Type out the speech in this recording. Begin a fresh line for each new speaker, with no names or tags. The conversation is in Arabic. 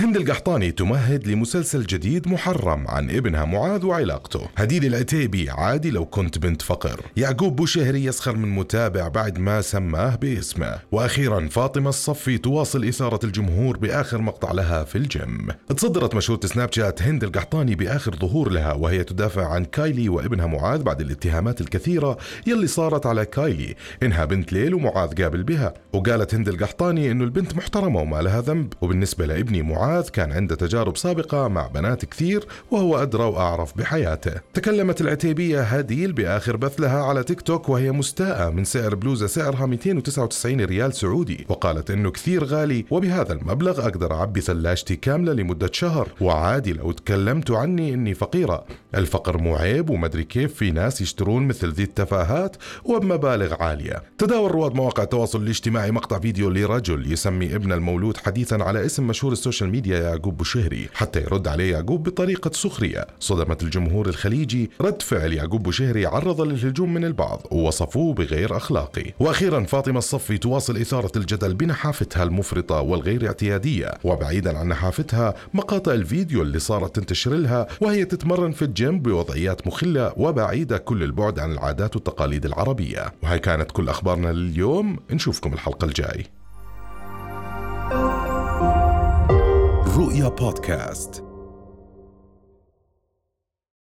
هند القحطاني تمهد لمسلسل جديد محرم عن ابنها معاذ وعلاقته. هديل العتيبي عادي لو كنت بنت فقر يعقوب بوشهري يسخر من متابع بعد ما سماه باسمه. وأخيرا فاطمة الصفي تواصل إثارة الجمهور بآخر مقطع لها في الجيم. تصدرت مشهورة سناب شات هند القحطاني بآخر ظهور لها وهي تدافع عن كايلي وابنها معاذ بعد الاتهامات الكثيرة يلي صارت على كايلي. إنها بنت ليل ومعاذ قابل بها. وقالت هند القحطاني إنه البنت محترمة وما لها ذنب. وبالنسبة لابني معاذ معاذ كان عنده تجارب سابقة مع بنات كثير وهو أدرى وأعرف بحياته. تكلمت العتيبية هديل بآخر بث لها على تيك توك وهي مستاءة من سعر بلوزة سعرها 299 ريال سعودي وقالت إنه كثير غالي وبهذا المبلغ أقدر أعبي ثلاجتي كاملة لمدة شهر. وعادي لو تكلمت عني إني فقيرة. الفقر مو عيب ومدري كيف في ناس يشترون مثل ذي التفاهات وبمبالغ عالية. تداول رواد مواقع التواصل الاجتماعي مقطع فيديو لرجل يسمي ابن المولود حديثا على اسم مشهور ال social media يعقوب بوشهري حتى يرد عليه يعقوب بطريقة سخرية. صدمت الجمهور الخليجي رد فعل يعقوب بوشهري عرض للهجوم من البعض ووصفوه بغير أخلاقي. وأخيرا فاطمة الصفي تواصل إثارة الجدل بنحافتها المفرطة والغير اعتيادية. وبعيدا عن نحافتها مقاطع الفيديو اللي صارت تنتشر لها وهي تتمرن في الجيم بوضعيات مخلة وبعيدة كل البعد عن العادات والتقاليد العربية. وهي كانت كل أخبارنا لليوم نشوفكم الحلقة الجاي.
رؤيا بودكاست.